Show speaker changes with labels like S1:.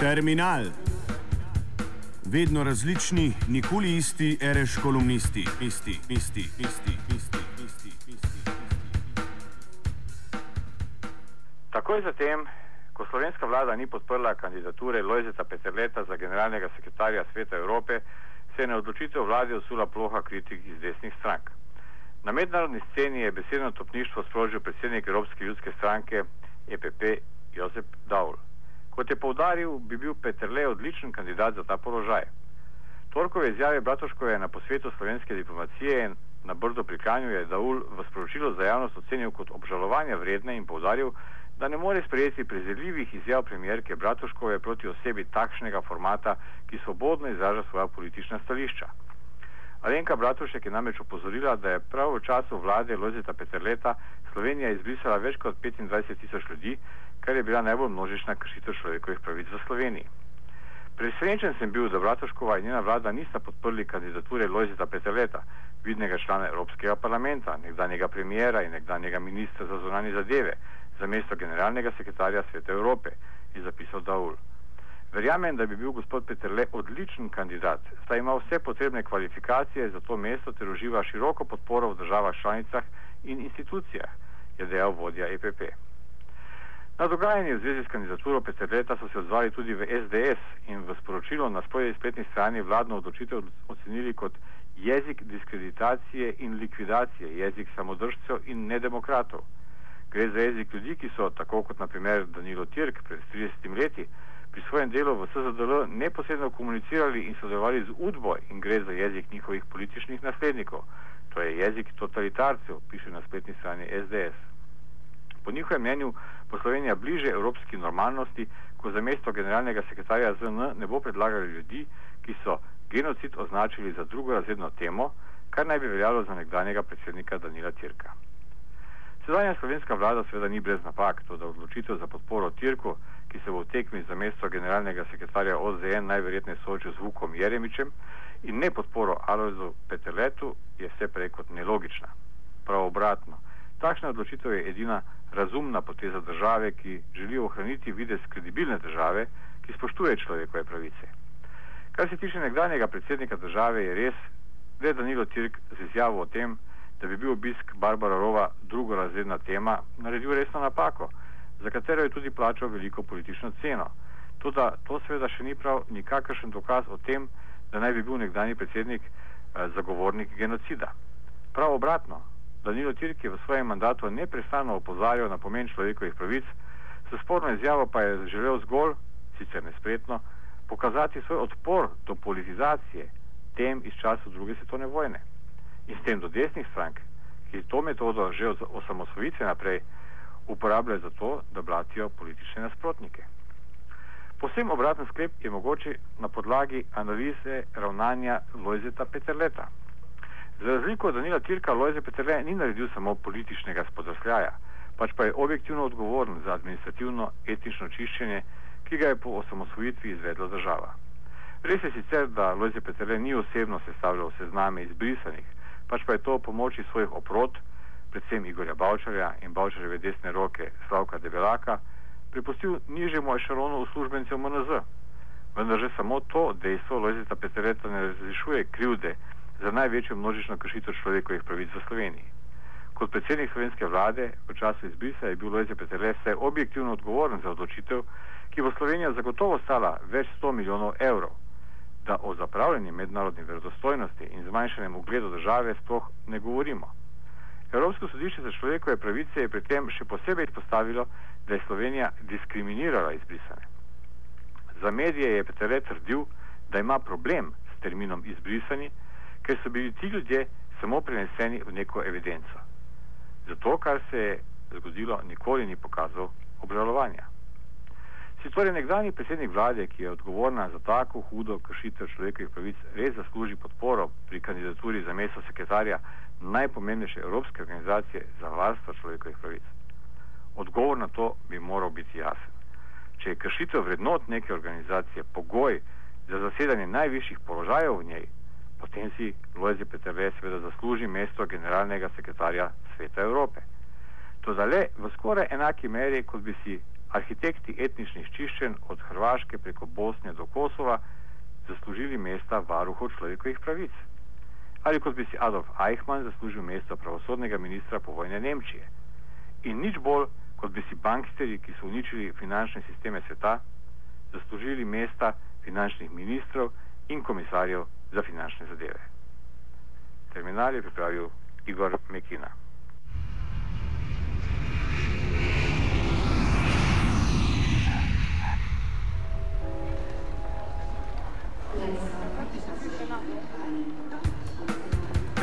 S1: Terminal. Vedno različni, nikoli isti, reš kolumnisti, isti, isti, isti, isti, isti, isti.
S2: Takoj zatem, ko slovenska vlada ni podprla kandidature Lojzeta Peterleta za generalnega sekretarja Sveta Evrope, se je na odločitev vlade osula ploha kritik iz desnih strank. Na mednarodni sceni je besedno topništvo sprožil predsednik Evropske ljudske stranke EPP Josep Daul. Kot je povdaril, bi bil Peterle odličen kandidat za ta položaj. Torkove izjave Bratoškove na posvetu slovenske diplomacije na Brdo pri Kranju je Daul v sporočilu za javnost ocenil kot obžalovanja vredne in povdaril, da ne more sprejeti prezirljivih izjav premijerke Bratoškove proti osebi takšnega formata, ki svobodno izraža svoja politična stališča. Alenka Bratušek je namreč opozorila, da je prav v času vlade Lozita Peterleta Slovenija izbrisala več kot 25 tisoč ljudi, kar je bila najbolj množična kršitev človekovih pravic v Sloveniji. Presrečen sem bil, da Bratuškova in njena vlada nista podprli kandidature Lozita Peterleta, vidnega člana Evropskega parlamenta, nekdanjega premijera in nekdanjega ministra za zunanje zadeve, za mesto generalnega sekretarja Sveta Evrope, je zapisal Daul. Verjamem, da bi bil gospod Peterle odličen kandidat, saj ima vse potrebne kvalifikacije za to mesto ter uživa široko podporo v državah članicah in institucijah, je dejal vodja EPP. Na dogajanje v zvezi s kandidaturo Peterleta so se odzvali tudi v SDS in v sporočilo na svoji spletni strani vladno odločitev ocenili kot jezik diskreditacije in likvidacije, jezik samodržcev in nedemokratov. Gre za jezik ljudi, ki so, tako kot naprimer Danilo Tirk pred 30 leti, pri svojem delu v SZDL neposredno komunicirali in sodelovali z UDBO in gre za jezik njihovih političnih naslednikov. To je jezik totalitarcev, piše na spletni strani SDS. Po njihovem mnenju bo Slovenija bliže evropski normalnosti, ko za mesto generalnega sekretarja ZN ne bo predlagali ljudi, ki so genocid označili za drugorazredno temo, kar naj bi veljalo za nekdanjega predsednika Danila Tirka. Sedanja slovenska vlada seveda ni brez napak, to da odločitev za podporo Tirku, ki se bo v tekmi za mesto generalnega sekretarja OZN najverjetneje soočil z Vukom Jeremičem in ne podporo Alozu Peterletu, je vse prej kot nelogična. Prav obratno, takšna odločitev je edina razumna poteza države, ki želi ohraniti videz kredibilne države, ki spoštuje človekove pravice. Kar se tiče nekdanjega predsednika države, je res, da je Danilo Tirk z izjavo o tem, da bi bil obisk Barbara Rova drugorazredna tema, naredil resno napako, za katero je tudi plačal veliko politično ceno. Tudi to seveda še ni prav nikakršen dokaz o tem, da naj bi bil nekdani predsednik eh, zagovornik genocida. Prav obratno, Danilo Tirk je v svojem mandatu neprestano opozarjal na pomen človekovih pravic, s sporno izjavo pa je želel zgolj, sicer nespretno, pokazati svoj odpor do politizacije tem iz času druge svetovne vojne in s tem do desnih strank, ki to metodo že od osamosvojitve naprej uporabljajo za to, da blatijo politične nasprotnike. Posebno obraten sklep je mogoče na podlagi analize ravnanja Lojzeta Peterleta. Za razliko od Danila Tirka, Lojze Peterle ni naredil samo političnega spodrsljaja, pač pa je objektivno odgovoren za administrativno etično čiščenje, ki ga je po osamosvojitvi izvedla država. Res je sicer, da Lojze Peterle ni osebno sestavljal sezname izbrisanih, pač pa je to pomoči svojih oprot, predvsem Igorja Bavčarja in Bavčarjeve desne roke Slavka Debelaka, pripustil nižjemu ešalonu uslužbencev MNZ. Vendar že samo to dejstvo Lojzeta Peterleta ne razlišuje krivde za največjo množično kršitev človekovih pravic v Sloveniji. Kot predsednik slovenske vlade v času izbrisa je bil Lojze Peterle vse objektivno odgovoren za odločitev, ki bo Slovenijo zagotovo stala več sto milijonov evrov da o zapravljanju mednarodne verodostojnosti in zmanjšanjem ugledu države sploh ne govorimo. Sodišče za človekove pravice je pri tem še posebej izpostavilo, da je Slovenija diskriminirala izbrisane. Za medije je Peterle trdil, da ima problem s terminom izbrisani, ker so bili ti ljudje samo preneseni v neko evidenco. Zato, kar se je zgodilo, nikoli ni pokazal obžalovanja. Si torej nekdani predsednik vlade, ki je odgovorna za tako hudo kršitev človekovih pravic, res zasluži podporo pri kandidaturi za mesto sekretarja najpomembnejše evropske organizacije za varstvo človekovih pravic? Odgovor na to bi moral biti jasen. Če je kršitev vrednot neke organizacije pogoj za zasedanje najvišjih položajev v njej, potem si Lojze Peterle seveda zasluži mesto generalnega sekretarja Sveta Evrope. To da le v skoraj enaki meri, kot bi si arhitekti etničnih čiščenj od Hrvaške preko Bosne do Kosova zaslužili mesta varuhov človekovih pravic. Ali kot bi si Adolf Eichmann zaslužil mesto pravosodnega ministra povojne Nemčije. In nič bolj, kot bi si banksteri, ki so uničili finančne sisteme sveta, zaslužili mesta finančnih ministrov in komisarjev za finančne zadeve. Terminal je pripravil Igor Mekina.